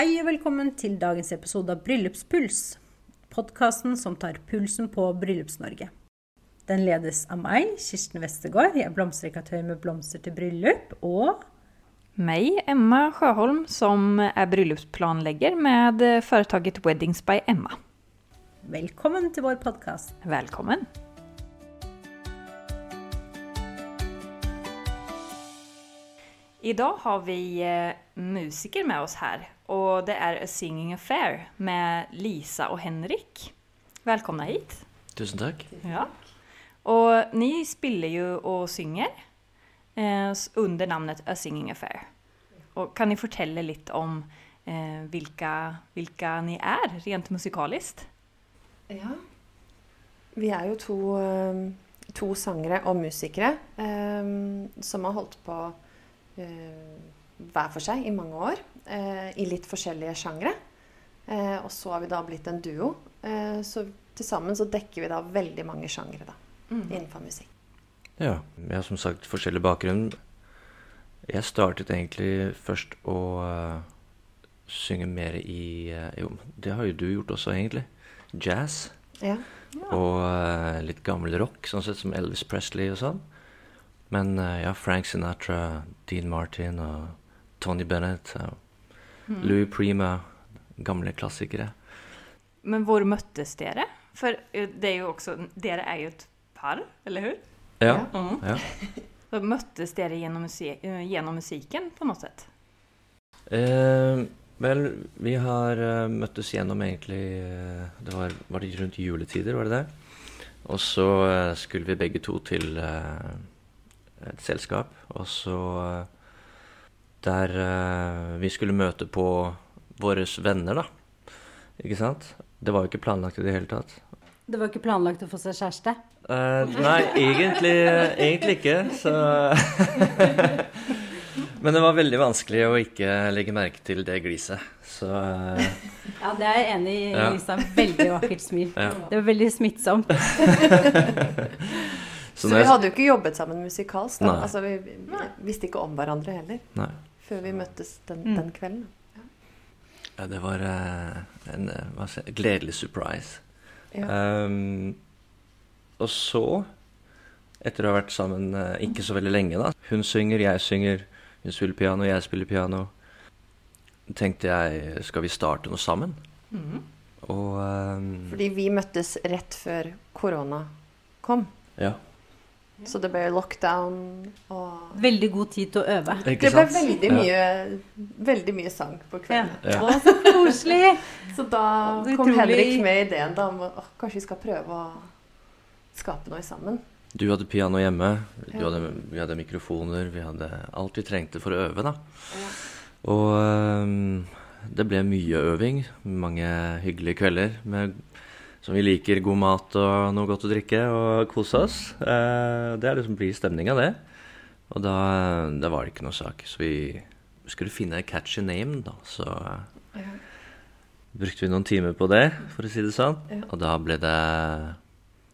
Hei og velkommen til dagens episode av Bryllupspuls. Podkasten som tar pulsen på Bryllups-Norge. Den ledes av meg, Kirsten Westergård. Jeg er blomsterdekoratør med blomster til bryllup. Og Meg, Emma Sjøholm, som er bryllupsplanlegger med företaget Weddings by Emma. velkommen til vår podkast. Välkommen! Idag har vi eh, musiker med oss här och det är A Singing Affair med Lisa och Henrik. Välkomna hit! Tusen takk. Ja. Och ni spelar ju och synger eh, under namnet A Singing Affair. Och kan ni fortelle litt om eh, vilka, vilka ni er rent musikaliskt? Ja. Vi jo to, två to sangere og musikere eh, som har holdt på eh, hver for seg i mange år. eh, I litt forskjellige sjangre. Eh, og så har vi da blitt en duo. Eh, så til sammen så dekker vi da veldig mange sjangre da, innenfor musikk. Ja, Vi har som sagt forskjellig bakgrunn. Jeg startet egentlig først å eh, synge mer i eh, Jo, det har jo du gjort også, egentlig. Jazz. Ja. Og eh, litt gammel rock, sånn sett som Elvis Presley og sånn. Men eh, ja, Frank Sinatra, Dean Martin og Tony Bennett. og Louis Prima. Gamle klassikere. Men hvor møttes dere? For eh, det er jo også, dere er jo et par, eller hur? Ja. Ja. ja. Så møttes dere gjennom, musi eh, gjennom musikken på noe sett? Eh, vel, vi har uh, møttes gjennom egentlig uh, Det var, var det rundt juletider, var det det? Og så uh, skulle vi begge to til eh, et selskap, og så eh, Der eh, vi skulle møte på våre venner, da. Ikke sant? Det var jo ikke planlagt i det hele tatt. Det var ikke planlagt å få seg kjæreste? Uh, nei, egentlig, egentlig ikke, så Men det var veldig vanskelig å ikke legge merke til det gliset, så uh... Ja, det er jeg enig i, Ja. Lisa. Veldig vakkert smil. Ja. Det var veldig smittsomt. Så, så vi jeg- hadde jo ikke jobbet sammen musikalsk. da. Altså, vi, vi visste ikke om hverandre heller Nei. før vi møttes den, Mm. den kvelden. Ja, det var uh, en uh, hva jeg, gledelig surprise. Ja. Um, og så, etter å ha vært sammen uh, ikke så veldig lenge, da Hun synger, jeg synger, hun spiller piano, jeg spiller piano. Tenkte jeg skal vi starte noe sammen? Mm. Og um, Fordi vi møttes rett før korona kom. Ja. Så det ble lockdown og Veldig god tid til å øve. Ikke Det ble sant? veldig Ja. mye, veldig mye sang på kvelden. Ja. Å, så koselig! Så da kom. Henrik med ideen da om å, kanskje vi skal prøve å skape noe sammen. Du hadde piano hjemme, du hadde, vi hadde mikrofoner, vi hadde alt vi trengte for å øve, da. Og um, det ble mye øving, mange hyggelige kvelder med, som vi liker, god mat og noe godt å drikke og kose oss. Eh, det er liksom blir stemninga, det. Og da, da var det ikke noe sak, så vi skulle finne a catchy name, da. Så ja. brukte vi noen timer på det, for å si det sånn. Ja. Og da ble det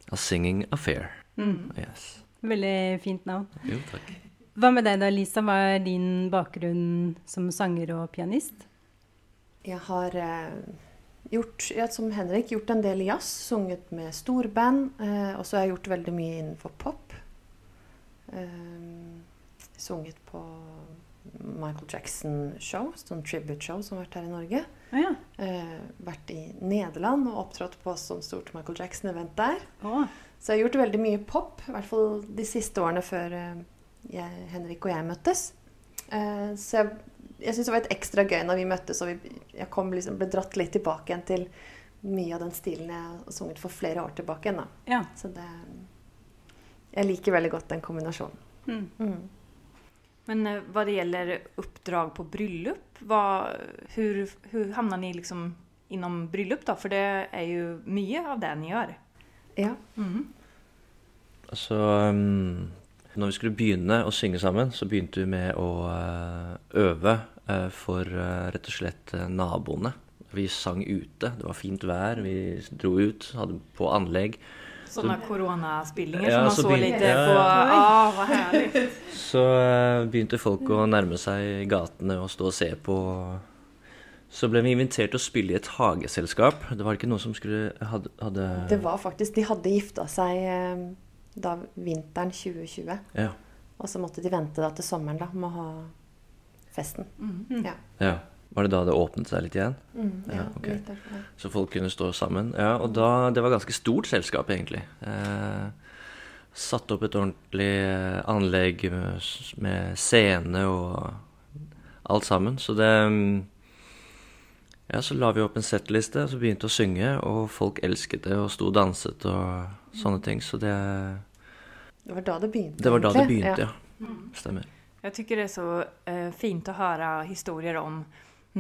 A Singing Affair. Mm. Yes. Veldig fint navn. Jo, takk. Hva med deg da, Lisa? Hva er din bakgrunn som sanger og pianist? Jeg har eh, gjort, ja, som Henrik, gjort en del jazz, sunget med storband. Eh, og så har jeg gjort veldig mye innenfor pop. Eh, sunget på Michael Jackson-show, sånn tribute-show som har vært her i Norge. Ah, ja. Eh, vært i Nederland og opptrådt på sånn stort Michael Jackson-event der. Oh. Så jeg har gjort veldig mye pop, i hvert fall de siste årene før eh, jeg, Henrik og jeg møttes. Eh, så jeg, jeg syns det var litt ekstra gøy når vi møttes og vi, jeg kom liksom, ble dratt litt tilbake igjen til mye av den stilen jeg har sunget for flere år tilbake igjen. Da. ja. Så det Jeg liker veldig godt den kombinasjonen. Mm. Mm. Men hva vad det gjelder oppdrag på bryllup, vad, hur, hur hamnar ni liksom innom bryllup da? For det er jo mye av det ni gjør. Ja. Mm. Altså um, Når vi skulle begynne å synge sammen, så begynte vi med å eh, øve eh, for eh, rett og slett naboene. Vi sang ute. Det var fint vær. Vi dro ut, hadde på anlegg. Sånne koronaspillinger Ja, som man så så begyn- lite ja, på. ja. Ah, hva herlig. Så begynte folk å nærme seg gatene og stå og se på så ble vi invitert til å spille i et hageselskap. Det var ikke noe som skulle hadde, hadde Det var faktisk De hadde gifta seg da vinteren 2020. Ja. Og så måtte de vente da til sommeren da med å ha festen. Ja. ja. Var det da det åpnet seg litt igjen? Mm, ja, Ja, okay. litt derfor, ja. Så folk kunne stå sammen. Ja, og da, Det var ganske stort selskap, egentlig. Eh, satt opp et ordentlig eh, anlegg med, med scene og alt sammen. Så det mm, Ja, så la vi opp en settliste, og så begynte å synge, og folk elsket det og sto og danset og sånne ting. Så det, Det var da det begynte. det var da det begynte, ja. Stemmer. Jeg tycker det er så uh, fint å høre historier om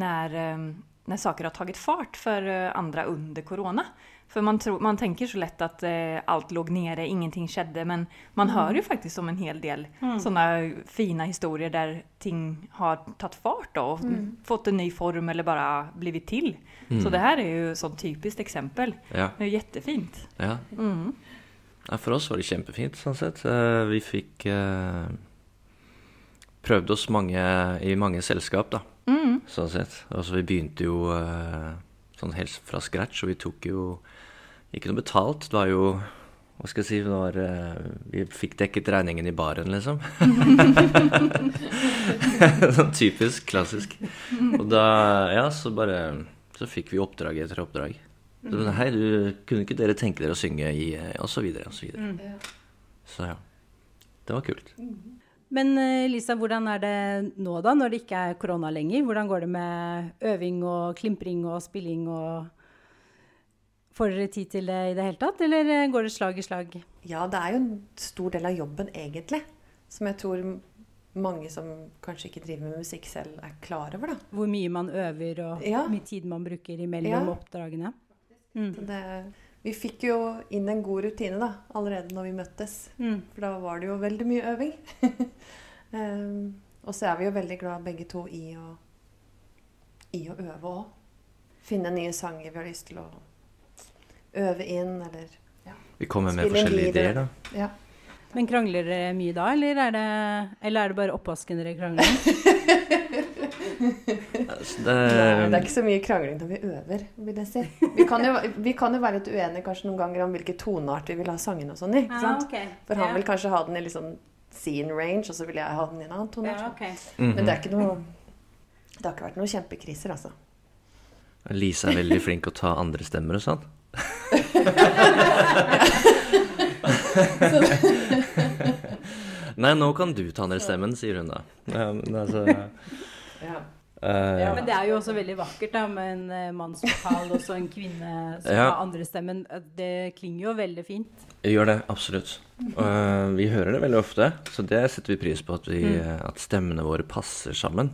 når, uh, når saker har tatt fart for uh, andre under corona. För man, tror, man tenker så lett at eh, alt låg nere, ingenting skjedde. men man hører jo faktisk om en hel del sånne fina historier der ting har tatt fart da, og mm. fått en ny form eller bare blivit til. Så det her er jo et sånn typisk eksempel. Ja. Det er jo kjempefint. ja. Mm. Ja, for oss var det kjempefint, sånn sett. Eh, Vi fikk eh, prøvd oss mange, i mange selskap, da. Mm. Sånn sett. Altså, vi begynte jo eh, sånn helt fra scratch, og vi tok jo ikke noe betalt. Det var jo Hva skal jeg si var, eh, Vi fikk dekket regningen i baren, liksom. sånn typisk, klassisk. Og da Ja, så bare Så fikk vi oppdrag etter oppdrag. Så, Hei, du, kunne ikke dere tenke dere å synge i eh, Og så videre, og så videre. Så ja. Det var kult. Men eh, Lisa, hvordan er det nå da, når det ikke er korona lenger? Hvordan går det med øving og klimpring og spilling og Får dere tid til det i det hele tatt, eller eh, går det slag i slag? Ja, det er jo en stor del av jobben, egentlig. Som jeg tror mange som kanskje ikke driver med musikk selv, er klar over, da. Hvor mye man øver, og Ja. hvor mye tid man bruker imellom Ja. oppdragene? Mm. Det, vi fikk jo inn en god rutine da, allerede når vi møttes. Mm. For da var det jo veldig mye øving. um, og så er vi jo veldig glad begge to i å, i å øve òg. Finne nye sanger vi har lyst til å øve inn, eller Vi kommer med Spille forskjellige ideer, da. Ja. Men krangler dere mye da, eller er det, eller er det bare oppvasken dere krangler om? det, Nei, det er ikke så mye krangling når vi øver, vil jeg si. Vi kan jo, vi kan jo være litt uenige kanskje noen ganger om hvilken toneart vi vil ha sangen og sånn i. Ah, okay. For han vil kanskje ha den i litt sånn scene range, og så vil jeg ha den i en annen toneart. ja, ok. Mhm. Men det er ikke noe Det har ikke vært noen kjempekriser, altså. Lisa er veldig flink å ta andre stemmer og sånn. Nei, nå kan du ta andre stemmen, sier hun da. Ja, men altså Ja. Uh, Ja, men det er jo også veldig vakkert da, med en eh, mannsvokal og så en kvinne som Ja. har andre stemmen. Det klinger jo veldig fint. Vi gjør det, absolutt. Eh, vi hører det veldig ofte, så det setter vi pris på, at, vi, mm. at stemmene våre passer sammen.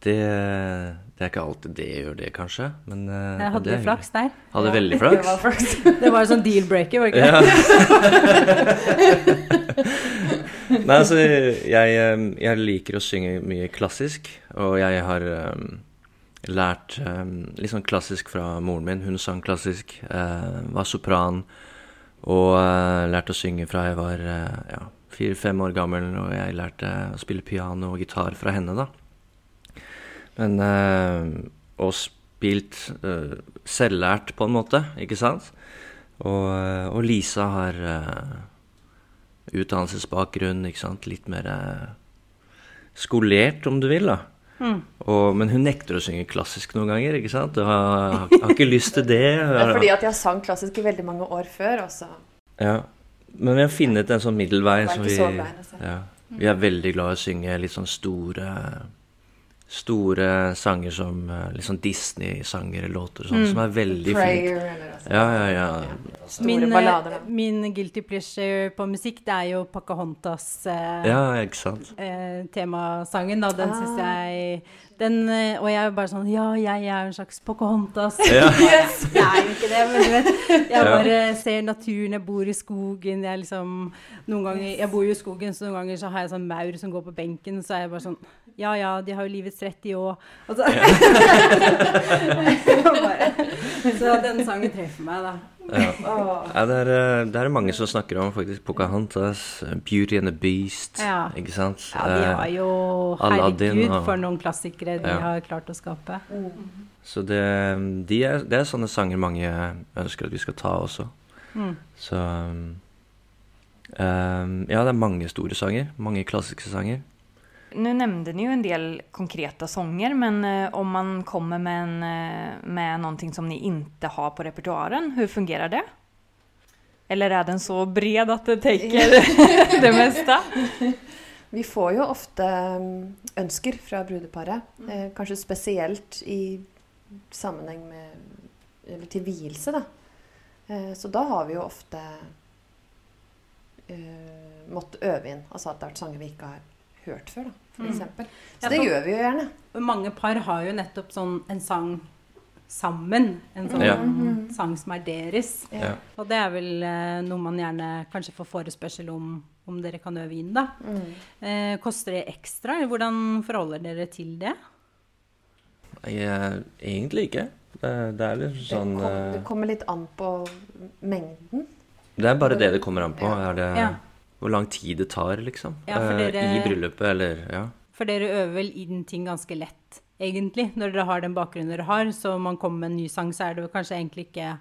Det, det er ikke alltid det gjør det, kanskje, men uh, Jeg hadde det flaks der. Hadde Hadde veldig Det flaks. var flaks. Det var en sånn deal-breaker, var det ikke det? Ja. Nei, altså, jeg, jeg liker å synge mye klassisk, og jeg har um, lært um, litt sånn klassisk fra moren min. Hun sang klassisk, uh, var sopran, og uh, lærte å synge fra jeg var eh, ja, fire-fem år gammel, og jeg lærte å spille piano og gitar fra henne, da. Men Og spilt selvlært, på en måte, ikke sant? Og, og Lisa har utdannelsesbakgrunn, ikke sant. Litt mer skolert, om du vil, da. Og, men hun nekter å synge klassisk noen ganger, ikke sant. Og har, har, har ikke lyst til det. Det er fordi at jeg sang klassisk i veldig mange år før, også. Ja. Men vi har funnet en sånn middelvei. Så vi, så glad i det selv. ja, vi er veldig glad i å synge litt sånn store Store sanger som liksom litt sånn Disney-sanger eller låter sånn, mm. som er veldig fint. Prayer eller altså, Ja, ja, ja. store Min, eh, ballader. min guilty pleasure på musikk, det er jo Pocahontas eh, Ja, ikke sant. eh, temasangen, da. Den Ah. syns jeg den, eh, Og jeg er bare sånn Ja, jeg er en slags Pocahontas. Ja. Jeg er jo ikke det, men du vet. Jeg Ja. bare ser naturen, jeg bor i skogen. Jeg liksom Noen ganger Jeg bor jo i skogen, så noen ganger så har jeg sånn maur som går på benken, så er jeg bare sånn Ja ja, de har jo livets rett, de òg. Altså, så den sangen treffer meg, da. Ja. Ja, det, er, eh, det er mange som snakker om faktisk Pocahontas, eh, Beauty and the Beast, Ja. ikke sant? Ja, de har Eh, jo Aladdin Herregud, og- for noen klassikere de Ja. har klart å skape. Så det, de er, det er sånne sanger mange ønsker at vi skal ta også. Mm. Så um, Ja, det er mange store sanger. Mange klassiske sanger. Nu nämnde ni ju en del konkreta sånger, men eh, om man kommer med, en, eh, med någonting som ni inte har på repertoaren, hur fungerar det? Eller är den så bred att det täcker det mesta? Vi får jo ofte mm, ønsker fra brudeparet. Eh, kanskje spesielt i sammenheng med Eller til vielse, da. Så da har vi jo ofte måttet øve inn. Altså at det har vært sanger vi ikke har hørt før, da, for Mm. eksempel. Ja, Så det gjør vi jo gjerne. Mange par har jo nettopp sånn en sang sammen. En sånn Ja. Mhm. sang som er deres. Ja. Og det er vel eh, noe man gjerne kanskje får forespørsel om om dere kan øve inn, da. Mm. Eh, koster det ekstra? Hvordan forholder dere til det? Jeg, egentlig ikke. Det, er er sånn Det, kom, eh, det kommer litt an på mengden. Det er bare det det kommer an på. Er det Ja. Hvor lang tid det tar, liksom. Ja, eh, dere- I bryllupet, eller Ja. For dere øver vel inn ting ganske lett, egentlig. Når dere har den bakgrunnen dere har, så om man kommer med en ny sang, så er det kanskje egentlig ikke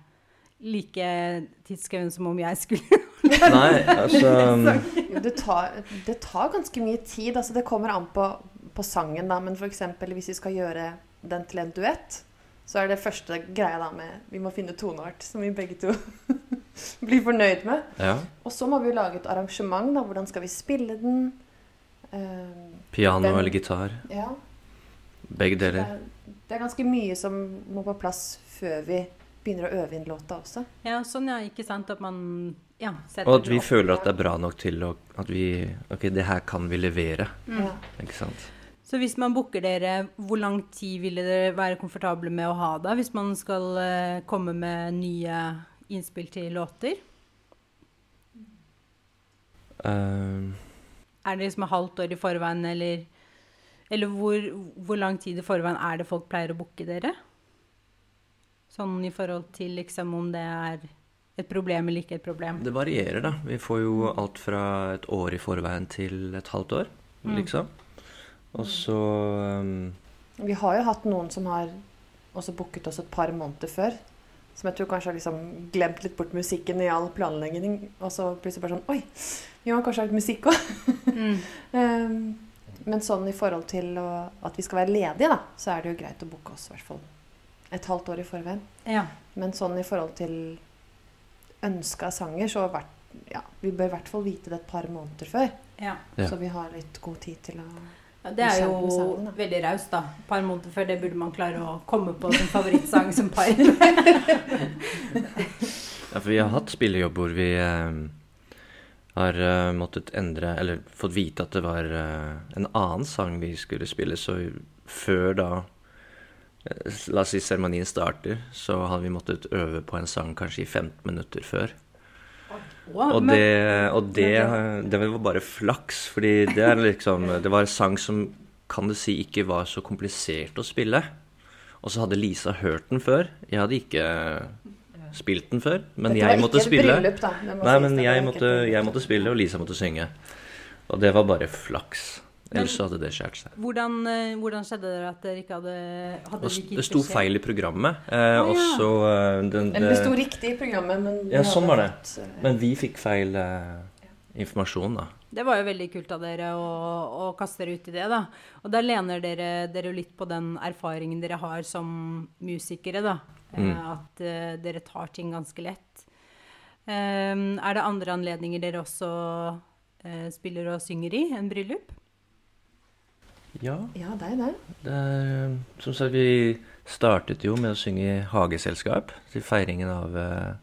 like tidskrevende som om jeg skulle Nei, altså det, tar, det tar ganske mye tid. Altså, det kommer an på, på sangen, da. Men f.eks. hvis vi skal gjøre den til en duett, så er det første greia da med Vi må finne toneart som vi begge to blir fornøyd med. Ja. Og så må vi jo lage et arrangement. da, Hvordan skal vi spille den? Eh, Piano Den- eller gitar. ja. Begge Det deler. er, det er ganske mye som må på plass før vi begynner å øve inn låta også. Ja, sånn ja, ikke sant? At man ja, Og at vi opp. føler at det er bra nok til å, at vi Ok, det her kan vi levere. Mm. Ja. Ikke sant. Så hvis man booker dere, hvor lang tid ville dere være komfortable med å ha da? Hvis man skal eh, komme med nye innspill til låter? Eh, Er det liksom et halvt år i forveien, eller, eller hvor, hvor lang tid i forveien er det folk pleier å booke dere? Sånn i forhold til liksom om det er et problem eller ikke et problem. det varierer, da. Vi får jo alt fra et år i forveien til et halvt år, Mm. liksom. Og så um, Vi har jo hatt noen som har også booket oss et par måneder før. Som jeg tror kanskje har liksom glemt litt bort musikken i all planlegging. Og så plutselig bare sånn Oi, vi må kanskje ha litt musikk òg. Mm. Men sånn i forhold til å, at vi skal være ledige, da, så er det jo greit å booke oss i hvert fall et halvt år i forveien. Ja. Men sånn i forhold til ønska sanger, så vært, ja, vi bør i hvert fall vite det et par måneder før. ja. Ja. Så vi har litt god tid til å Ja, det er jo sangen, veldig raust, da. Et par måneder før det burde man klare å komme på som favorittsang som par. Ja, for vi har hatt spillejobb hvor vi eh, har eh, måttet endre Eller fått vite at det var eh, en annen sang vi skulle spille, så før da eh, La oss si seremonien starter, så hadde vi måttet øve på en sang kanskje i 15 minutter før. Wow, Og men- det, og det, det var bare flaks, fordi det er liksom Det var en sang som kan du si ikke var så komplisert å spille. Og så hadde Lisa hørt den før. Jeg hadde ikke spilt den før, men Dette jeg måtte spille. bryllup, må Nei, men jeg måtte, jeg måtte spille, og Lisa måtte synge. Og det var bare flaks. Ellers så hadde det skjært seg. Hvordan, eh, hvordan skjedde det at dere ikke hadde, hadde Og ikke det sto feil i programmet. Eh, oh, ja. så eh, den, Eller det sto riktig i programmet, men Ja, sånn var det. fått, eh, Men vi fikk feil eh, informasjon, da. Det var jo veldig kult av dere å, å kaste dere ut i det, da. Og da lener dere dere litt på den erfaringen dere har som musikere, da. Eh, Mm. At uh, dere tar ting ganske lett. Um, er det andre anledninger dere også uh, spiller og synger i enn bryllup? Ja, Ja, det er det. det er Som sagt, vi startet jo med å synge i hageselskap til feiringen av, eh,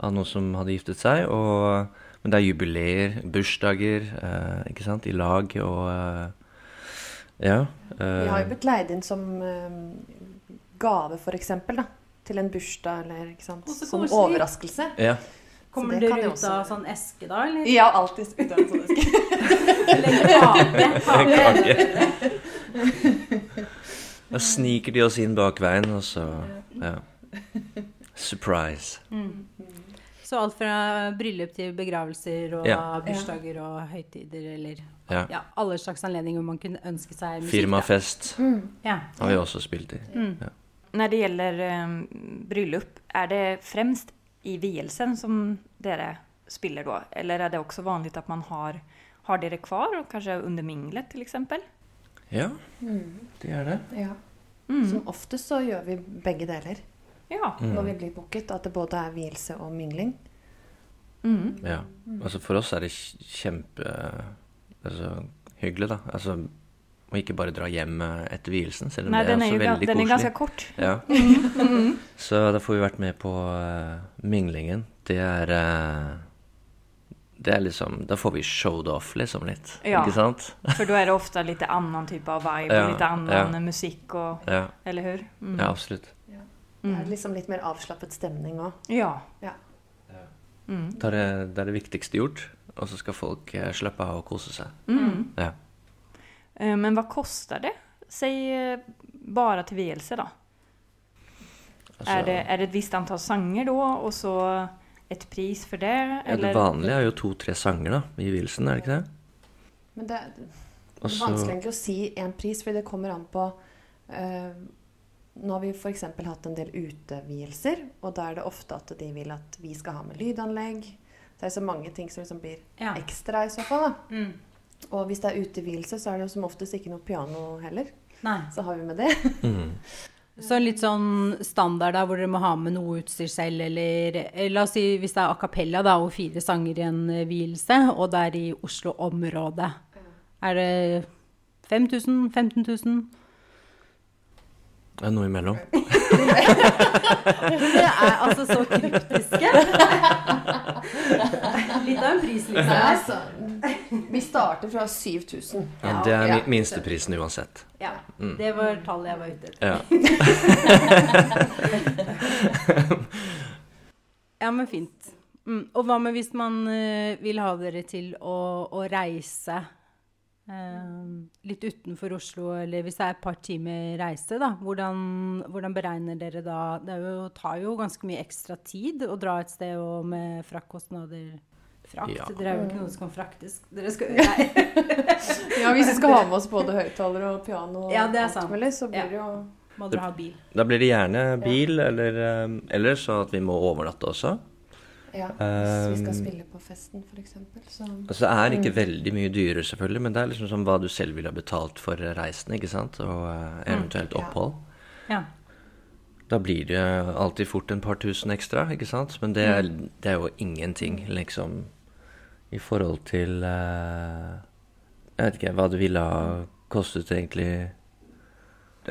av noen som hadde giftet seg. Og, men det er jubileer, bursdager, eh, ikke sant, i lag og eh, Ja. Vi har jo eh, blitt leid inn som eh, gave, for eksempel, da. Til en bursdag eller ikke sant. Som overraskelse. ja. Kommer det dere ut av sånn eske da, eller? Ja, alltid ut av en sånn eske. Eller kake? Kake. Da sniker de oss inn bak veien, og så Ja. Surprise. Mm. Så alt fra bryllup til begravelser og Ja. bursdager og høytider eller Ja. ja, alle slags anledninger hvor man kunne ønske seg musikk. Firmafest Ja. har vi også spilt i. Når det gjelder um, bryllup, er det fremst i vielsen som dere spiller da? Eller er det også vanlig at man har, har dere kvar og kanskje under minglet f.eks.? exempel? Ja, det er det. Ja. Mm. Som oftest så gjør vi begge deler Ja. Mm. når vi blir booket. At det både er vielse og mingling. Mm. Ja. Altså for oss er det kjempe altså, hyggelig, da. Altså og ikke bare dra hjem etter vielsen, selv om Nej, det er den är, også ju, ga- veldig den er ganske kort. Ja. Så da får vi vært med på uh, minglingen. Det er eh, Det er liksom Da får vi showed off liksom litt, Ja. ikke sant? for da er det ofte litt annen type av vibe Ja, och lite annan ja. musikk og Ja, eller hur? Mm. ja absolutt. Det er Mm. liksom litt mer avslappet stemning òg. Ja. Ja. Mm. Det er det, det er det viktigste gjort. Og så skal folk slippe slappe av og kose seg. Mm. Ja. Eh, Men hva koster det? Säg bare til till vielse da. Altså, er, det, er, det et visst antal sanger da, og så ett pris for det? ja, det vanlige er jo to-tre sanger da, i vielsen, er det ikke det? Men det, det er vanskelig egentlig å si en pris, for det kommer an på uh, Nå har vi f.eks. hatt en del utevielser, og da er det ofte at de vil at vi skal ha med lydanlegg. Det er så mange ting som liksom blir Ja. ekstra i så fall. da. Mm. Og hvis det er utevielse, så er det jo som oftest ikke noe piano heller. Nei. Så har vi med det. mm. Så litt sånn standard da, hvor dere må ha med noe utstyr selv, eller eh, La oss si hvis det er a cappella da, og fire sanger i en eh, vielse, og det er i Oslo-området. Er det 5000? 15 000? Det er noe imellom. Det er altså så kryptiske. Litt av en pris, Nei, liksom. altså, vi starter fra 7000. Ja, det er Ja. mi- minsteprisen uansett. Ja, Mm. det var tallet jeg var ute etter. Ja. Ja, men fint. Mm. Og hva med hvis man eh, vil ha dere til å, å reise eh, litt utenfor Oslo, eller hvis det er et par timer reise, da? Hvordan, hvordan beregner dere da Det er jo, tar jo ganske mye ekstra tid å dra et sted og med fraktkostnader. Frakt? Ja. Dere er jo ikke noen som kan fraktes. Dere skal Nei. Ja, hvis vi skal ha med oss både høyttaler og piano, og Ja, det er sant. mulig, så blir Ja. det jo Må dere ha bil. Da blir det gjerne bil, eller, eller så at vi må overnatte også. Ja, hvis vi skal Um, spille på festen, f.eks. Så Altså, det er ikke Mm. veldig mye dyrere, selvfølgelig, men det er liksom som hva du selv ville ha betalt for reisen, ikke sant? Og eh, eventuelt Ja. opphold. Ja. Da blir det alltid fort en par tusen ekstra, ikke sant? Men det er, det er jo ingenting, liksom, i forhold til eh, Jeg vet ikke hva det ville ha kostet, egentlig,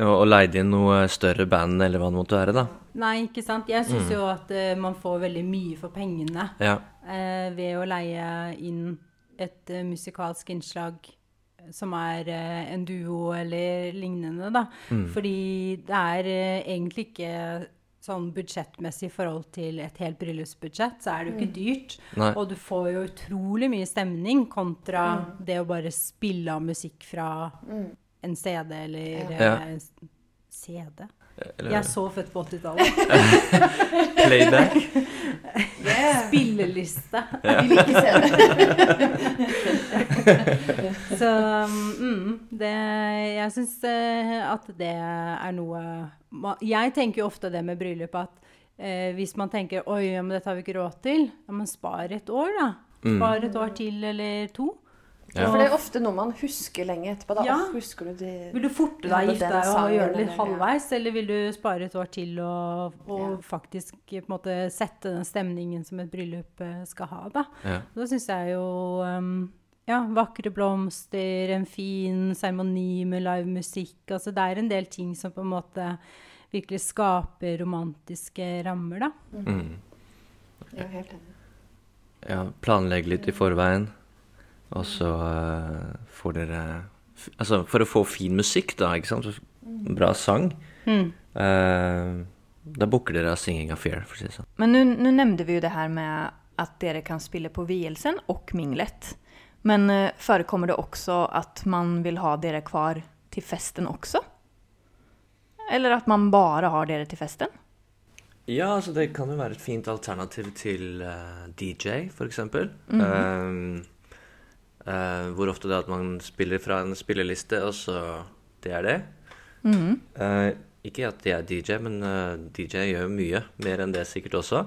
å leie inn noe større band, eller hva det måtte være, da. Nei, ikke sant. Jeg syns jo at uh, man får veldig mye for pengene. Ja. uh, ved å leie inn et uh, musikalsk innslag som er en duo eller lignende, da. Mm. Fordi det er egentlig ikke sånn budsjettmessig i forhold til et helt bryllupsbudsjett, så er det jo ikke dyrt. Nei. Og du får jo utrolig mye stemning kontra det å bare spille av musikk fra en CD eller Ja. eh, CD? Eller Jeg er så født på 80-tallet. playback. Spilleliste. vi vil ikke se det. Så mm, det, jeg syns eh, at det er noe Jeg tenker jo ofte det med bryllup at eh, hvis man tenker oi, ja, men dette har vi ikke råd til, ja, men spar et år, da. Spar et år til eller to. Ja. For det er ofte noe man husker lenge etterpå. Da Ja. Husker du de, Vil du forte deg gifte deg og gjøre det litt halvveis, eller vil du spare et år til og, og Ja. faktisk på en måte sette den stemningen som et bryllup eh, skal ha, da? Ja. Da syns jeg jo um, ja, vakre blomster, en fin seremoni med live musikk. Altså det er en del ting som på en måte virkelig skaper romantiske rammer, da. Mm. Enig. Ja, planlegge litt i forveien. Og så eh, får dere Altså, for å få fin musikk, da, ikke sant? Bra sang. Mm. Uh, da booker dere Singing of Fear', for å si det sånn. Men nå nevnte vi jo det her med at dere kan spille på vielsen og minglet. Men uh, forekommer det også at man vil ha dere kvar til festen også? Eller at man bare har dere til festen? Ja, altså det kan jo være et fint alternativ til uh, DJ, for eksempel. Mhm. Eh, eh, hvor ofte det er at man spiller fra en spilleliste, og så Det er det. Mm -hmm. uh, ikke at jeg er DJ, men uh, DJ gjør jo mye. Mer enn det sikkert også.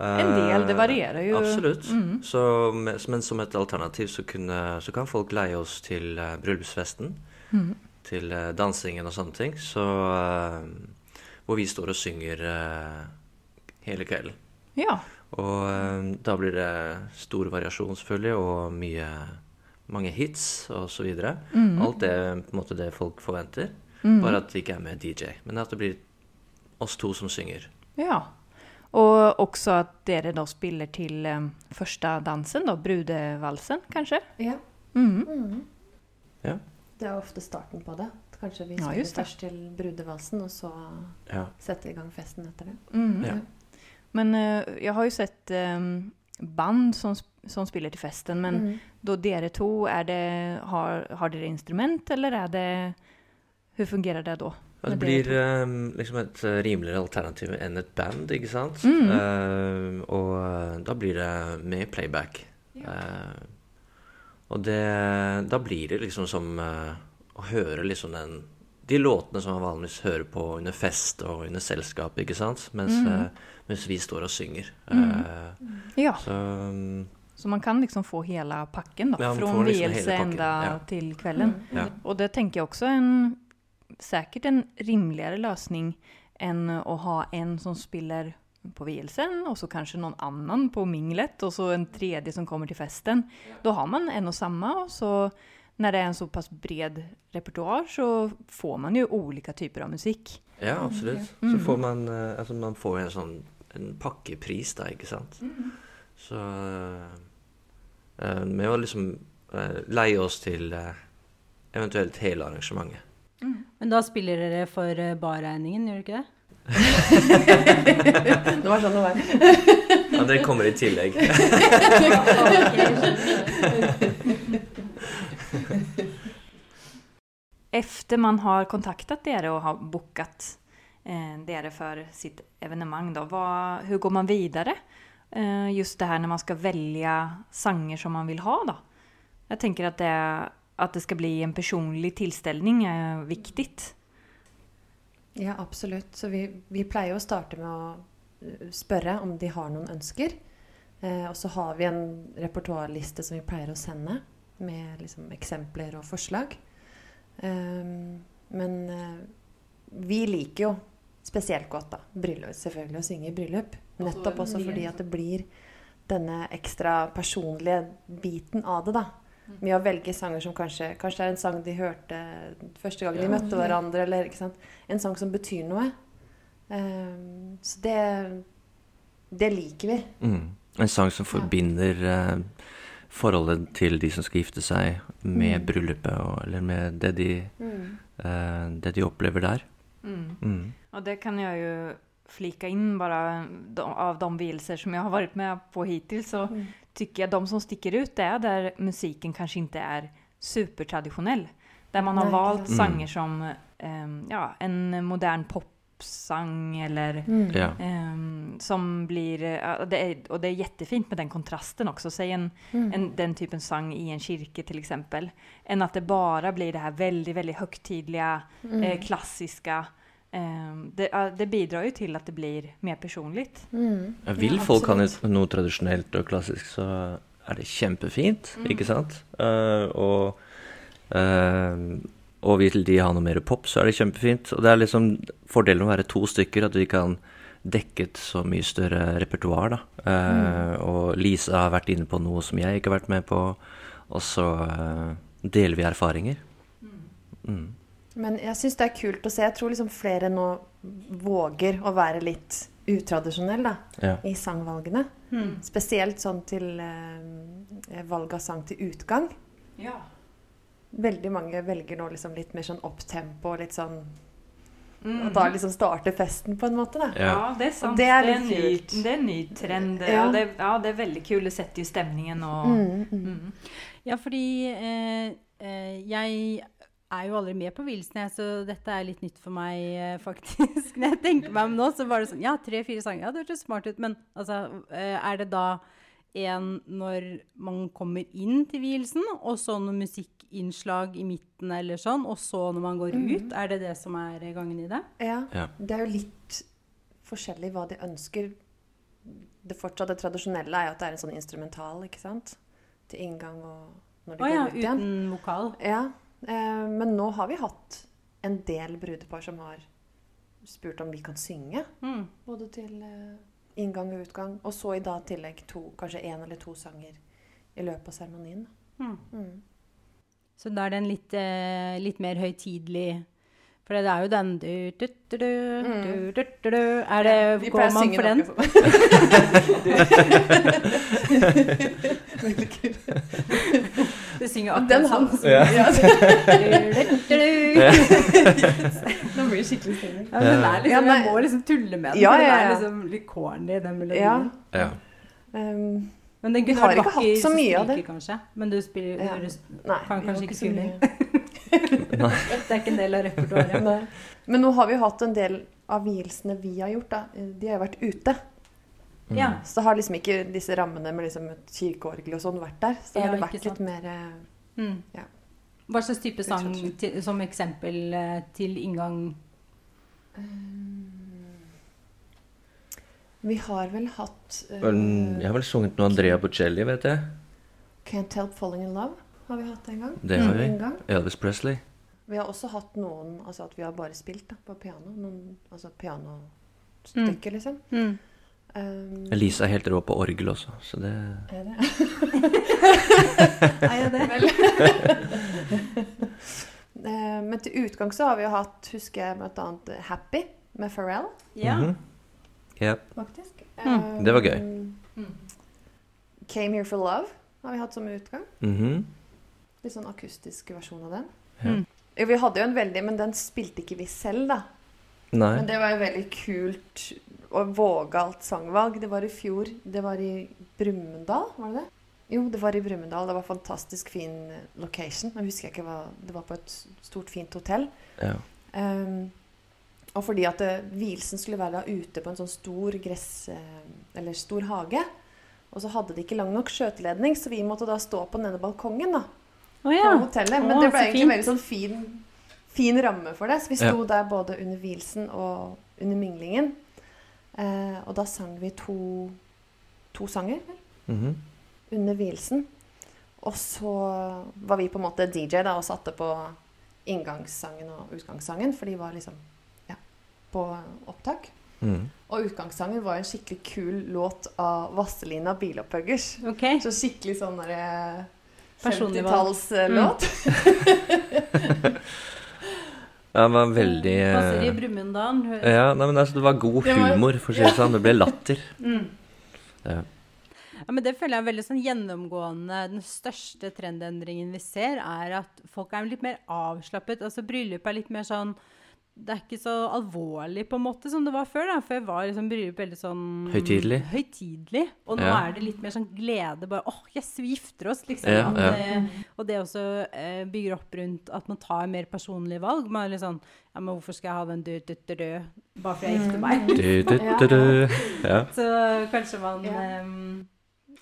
En del, det varierer jo. Absolutt. Mhm. Så, men, som et alternativ så, kunne, så kan folk leie oss til eh, bryllupsfesten. -hmm. Til eh, dansingen og sånne ting. Så eh, Hvor vi står og synger eh, hele kvelden. Ja. Og eh, da blir det stor variasjon, selvfølgelig, og mye, mange hits videre. Mhm. Alt det på en måte det folk forventer. Mm. Bare at det ikke er med DJ. Men at det blir oss to som synger. Ja. Og også at dere da spiller til um, første dansen, da, brudevalsen, kanskje? Ja. Mm. Mm. Ja. Det er ofte starten på det. Kanskje vi spiller ja, først til brudevalsen, og så Ja. setter vi i gang festen etter det. Mhm. Ja. Men uh, jeg har jo sett um, band som, som spiller til festen, men mm. da dere to, er det, har, har dere instrument, eller er det Hvordan fungerer det da? Ja, det blir um, liksom et eh, rimeligere alternativ enn et band, ikke sant? Mm. Uh, og da blir det med playback. Eh, og det Da blir det liksom som uh, å høre liksom den De låtene som man vanligvis hører på under fest og under selskap, ikke sant? Mens, mm. eh, mens vi står og synger. Mm. Eh, Ja, så mm, så man kan liksom få hele pakken da, Ja, Fra från liksom vielse enda ja. kvelden. kvällen. ja. Og det tenker jeg også er en, säkert en rimligere løsning enn å ha en som spiller på vielsen og så kanskje noen annen på minglet og så en tredje som kommer til festen. Da har man en og samme, og så när det är en så pass bred repertoar så får man ju olika typer av musik. Ja, absolutt. Mm. Så får man eh, Altså, man får en sånn en pakkepris, da, ikke sant. Mm. Så vi Med var liksom uh, leie oss til uh, eventuelt hele arrangementet. Men da spiller dere for eh, barregningen, gjør dere ikke det? Det var sånn det var. Ja, det kommer i tillegg. Efter man har kontaktat dere og har bokat eh, dere for sitt evenemang, då, vad, går man videre? Eh, just det her når man skal velge sanger som man vil ha. da. Jeg tenker at det, at det skal bli en personlig tilstelning er viktig. Ja, absolutt. Så vi, vi pleier å starte med å eh, spørre om de har noen ønsker. Eh, og så har vi en repertoarliste som vi pleier å sende med liksom, eksempler og forslag. Um, men uh, vi liker jo spesielt godt da, bryllup, selvfølgelig å synge i bryllup. Nettopp også fordi at det blir denne ekstra personlige biten av det, da. Med å velge sanger som kanskje Kanskje det er en sang de hørte første gang de møtte hverandre, eller ikke sant. En sang som betyr noe. Um, så det Det liker vi. Mm. En sang som forbinder eh, forholdet til de som skal gifte seg, med Mm. bryllupet, og, eller med det de, eh, det de opplever der. Mm. Og det kan jeg jo flika inn bare av de vielser som jeg har vært med på hittil, så Mm. jeg jag de som stikker ut det er der musikken kanskje ikke er supertradisjonell. Der man har valgt Mm. sanger som ehm, ja, en modern popsang eller Mm. Ja. ehm, som blir, ja, det er, Og det är jättefint med den kontrasten också. Säg en, Mm. en, den typen sang i en kyrka till exempel. Än att det bara blir det här väldigt, väldigt högtidliga, Mm. eh, klassiska. Um, det, det bidrar jo til at det blir mer personlig. Mm. Ja, Vil Ja, folk ha noe, tradisjonelt og klassisk, så er det kjempefint, Mm. ikke sant? Uh, og, eh, og vil de ha noe mer pop, så er det kjempefint. Og det er liksom fordelen med å være to stykker, at vi kan dekke et så mye større repertoar, da. Eh, Og Lisa har vært inne på noe som jeg ikke har vært med på, og så eh, deler vi erfaringer. Mm. Men jeg syns det er kult å se. Jeg tror liksom flere nå våger å være litt utradisjonell da, Ja. i sangvalgene. Mm. Spesielt sånn til eh, valg av sang til utgang. Ja. Veldig mange velger nå liksom litt mer sånn opptempo, og litt sånn Mm. Og da liksom starter festen på en måte, da. Ja. Ja, det er sant. Det er, det, er ny, det er, en ny trend. Ja. Og det, ja, det er veldig kul. Det setter jo stemningen og Mm, mm. Mm. Ja, fordi eh, eh, jeg er jo aldri med på vielsen, jeg, så dette er litt nytt for meg, eh, faktisk. Når jeg tenker meg om nå, så var det sånn Ja, tre-fire sanger. Ja, det hørtes smart ut. Men altså, eh, er det da en når man kommer inn til vielsen, og så noe musikkinnslag i midten eller sånn, og så når man går ut? Er det det som er gangen i det? Ja. Ja. Det er jo litt forskjellig hva de ønsker. Det fortsatt det tradisjonelle er jo at det er en sånn instrumental, ikke sant? Til inngang og når de Å ja, går ut igjen. uten vokal. Ja, eh, men nå har vi hatt en del brudepar som har spurt om vi kan synge. Mm. Både til eh, inngang og utgang. Og så i dag tillegg to, kanskje én eller to sanger i løpet av seremonien. Mm. Mm. Så da er den litt, eh, litt mer høytidelig For det er jo den du, du, du, du, du, du, du, du. Er det, Vi Går man for den? Du synger Den akkurat han sånn. Ja. Ja. Du, du, du, du. Nå blir det skikkelig stemning. Ja, men er liksom, Ja, jeg må liksom tulle med den, Ja, den ja, er liksom litt corny, den Ja. melodien. Ja. Um, Men den Vi har ikke hatt så mye av det. kanskje. Men du spiller Ja. du, nei, Kan kanskje ikke mye. Det er ikke en del av repertoaret. Men nå har vi hatt en del av vielsene vi har gjort. da. De har jo vært ute. Mm. Ja. Så har liksom ikke disse rammene med liksom et kirkeorgel og sånn vært der. Så Ja, har det ikke vært sant. litt mer eh, Mm. Ja. Hva slags type sang til, som eksempel eh, til inngang? Vi har vel hatt uh, Jeg har vel sunget noe Andrea Bocelli, vet jeg. Can't Help Falling In Love har vi hatt en gang. Det har vi. Elvis Presley. Vi har også hatt noen altså at vi har bare spilt da, på piano. Noen, altså pianostykker, liksom. Mm. Um, Elise er helt rå på orgel også, så det er det? Er jeg det? Vel. Men til utgang så har vi jo hatt, husker jeg bl.a. eh, Happy med Pharrell, Ja. Mhm. Ja. faktisk. Mm. Eh, Det var gøy. Came Here For Love har vi hatt som utgang. Mhm. Litt sånn akustisk versjon av den. Mm. Ja, vi hadde jo en veldig, men den spilte ikke vi selv, da. Nei. Men det var jo veldig kult og vågalt sangvalg. Det var i fjor. Det var i Brumunddal, var det det? Jo, det var i Brumunddal. Det var fantastisk fin location. Nå husker jeg ikke hva Det var på et stort, fint hotell. Ja. Ehm, og fordi at eh, vielsen skulle være da ute på en sånn stor gress... eh, eller stor hage. Og så hadde de ikke lang nok skjøteledning, så vi måtte da stå på denne balkongen da, på ja. hotellet. Men oh, det ble egentlig fint. veldig sånn fin, fin ramme for det. Så vi sto der både under vielsen og under minglingen. Eh, og da sang vi to, to sanger mm -hmm. under vielsen. Og så var vi på en måte DJ da, og satte på inngangssangen og utgangssangen, for de var liksom ja, på opptak. Mm. Og utgangssangen var en skikkelig kul låt av Vasselina Bilopphøggers. Okay. Så skikkelig sånn derre 50-tallslåt. Ja, det var veldig eh, Passer i Brumunddalen. Ja, nei, men altså, det var god humor, for å si det sånn. Det ble latter. Mm. Ja. Ja, men det føler jeg er veldig sånn gjennomgående. Den største trendendringen vi ser, er at folk er litt mer avslappet. Altså bryllup er litt mer sånn Det er ikke så alvorlig på en måte som det var før. da. Før var liksom bryllup veldig sånn Høytidelig. høytidelig. Og nå Ja. er det litt mer sånn glede. Bare åh, yes, vi gifter oss, liksom. Ja, ja. eh, og det også eh, bygger opp rundt at man tar mer personlige valg. Man er litt sånn Ja, men hvorfor skal jeg ha den død, død, død, død, bare fordi jeg gifter meg? Du, du, du, du. Ja. Så kanskje man Ja. ehm,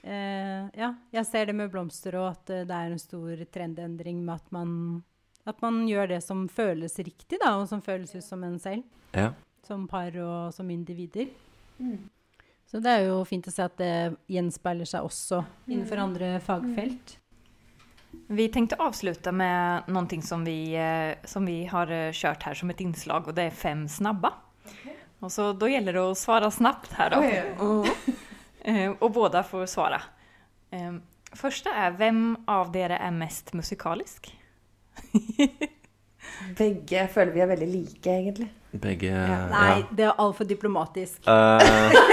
eh, Ja, jeg ser det med blomster og at eh, det er en stor trendendring med at man, at man gjør det som føles riktig, da, og som føles ut som en selv. ja. Som par og som individer. Mm. Så det er jo fint å se at det gjenspeiler seg også innenfor andre fagfelt. Vi tenkte å avslutte med noe som vi, eh, som vi har kjørt her som et innslag, og det er fem snabba. Og så Da gjelder det å svare snabbt her, då. Oj, Eh, og båda får svare. Første er hvem av dere er mest musikalisk? Begge jeg føler vi er veldig like, egentlig. Begge Ja. Nei, ja. det er altfor diplomatisk. Uh,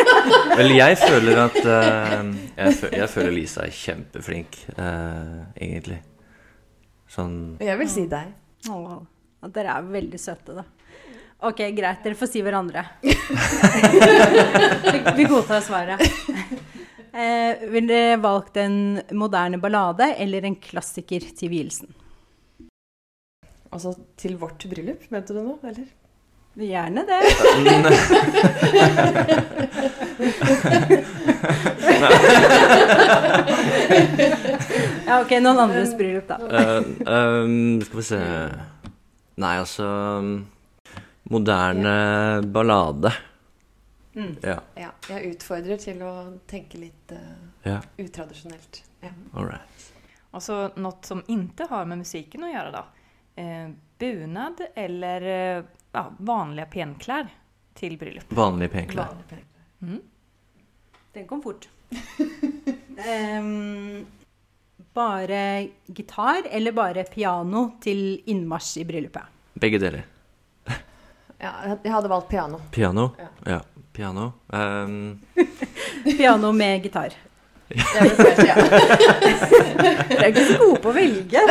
vel, jeg føler at uh, jeg, føler, jeg føler Lisa er kjempeflink, uh, egentlig. Sånn jeg vil si deg. Oh, at dere er veldig søte, da. Ok, greit. Dere får si hverandre. vi, vi godtar svaret. Eh, Ville dere valgt en moderne ballade eller en klassiker til vielsen? Altså til vårt bryllup, mente du nå, eller? Gjerne det. ja, ok, noen andres bryllup, da. Uh, um, skal vi se Nei, altså Moderne ballade. Mm. Ja. Ja. Jeg utfordrer til å tenke litt uh, ja. utradisjonelt. Ja. All right. Altså noe som inte har med musikken å gjøre, då. Eh, bunad eller eh, ja, vanlige penklær til bryllup. Vanlige penklær. Vanlige penklær. Mm. Den kom fort. um, bare gitar eller bare piano til innmarsj i bryllupet? Begge deler. Ja, jeg hadde valgt piano. Piano. Ja. Ja, piano. Um... Piano med gitar. Jeg ja. Dere er ikke så gode på å velge.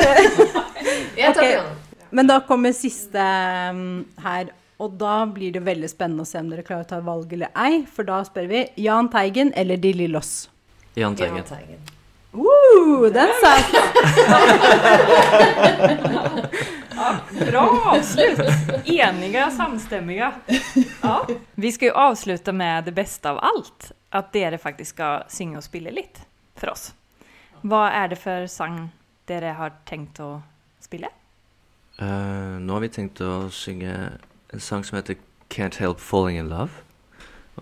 Jeg tar okay. piano. Men da kommer siste em, her. Og da blir det veldig spennende å se om dere klarer å ta valg eller ei. For da spør vi Jahn Teigen eller De Lillos. Jahn Teigen. Teigen. Teigen. Uh, den satt! Bra avslut! Eniga, samstämmiga. Ja. Vi skal jo avslutte med det beste av alt. At dere faktisk skal synge og spille litt for oss. Hva er det for sang dere har tenkt å spille? Eh, nå har vi tenkt å synge en sang som heter Can't Help Falling In Love.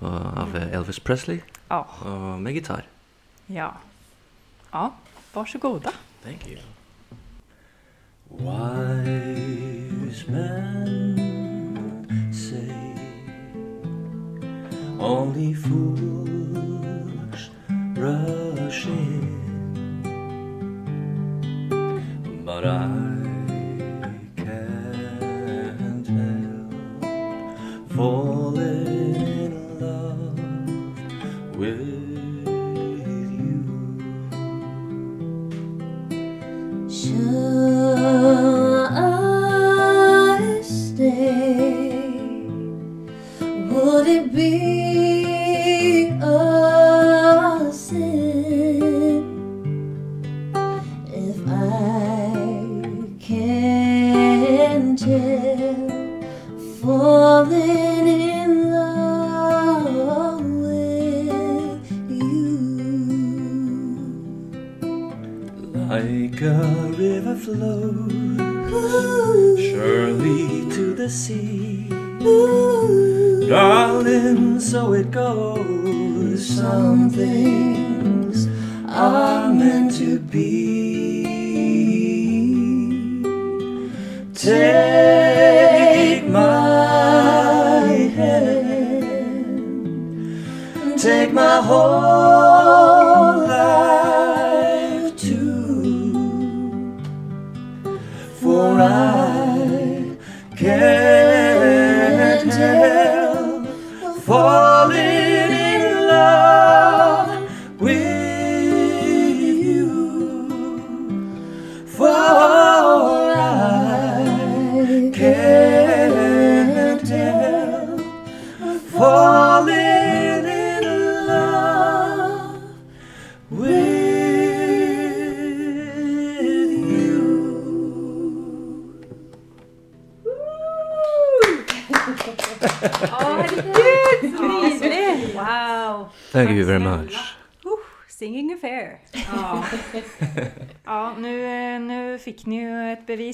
av Elvis Presley. Ja. Og med gitar. Ja. Ja, varsågoda. Thank you. Wise men say only fools rush in, but I falling in love with you. Shall can't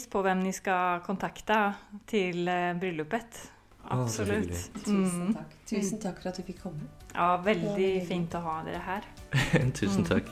bevis på hvem ni skal kontakte til bryllupet. Absolutt. Å, Tusen Mm. takk. Tusen takk for at du fikk komme. Ja, veldig, veldig fint å ha dere her. Tusen Mm. takk.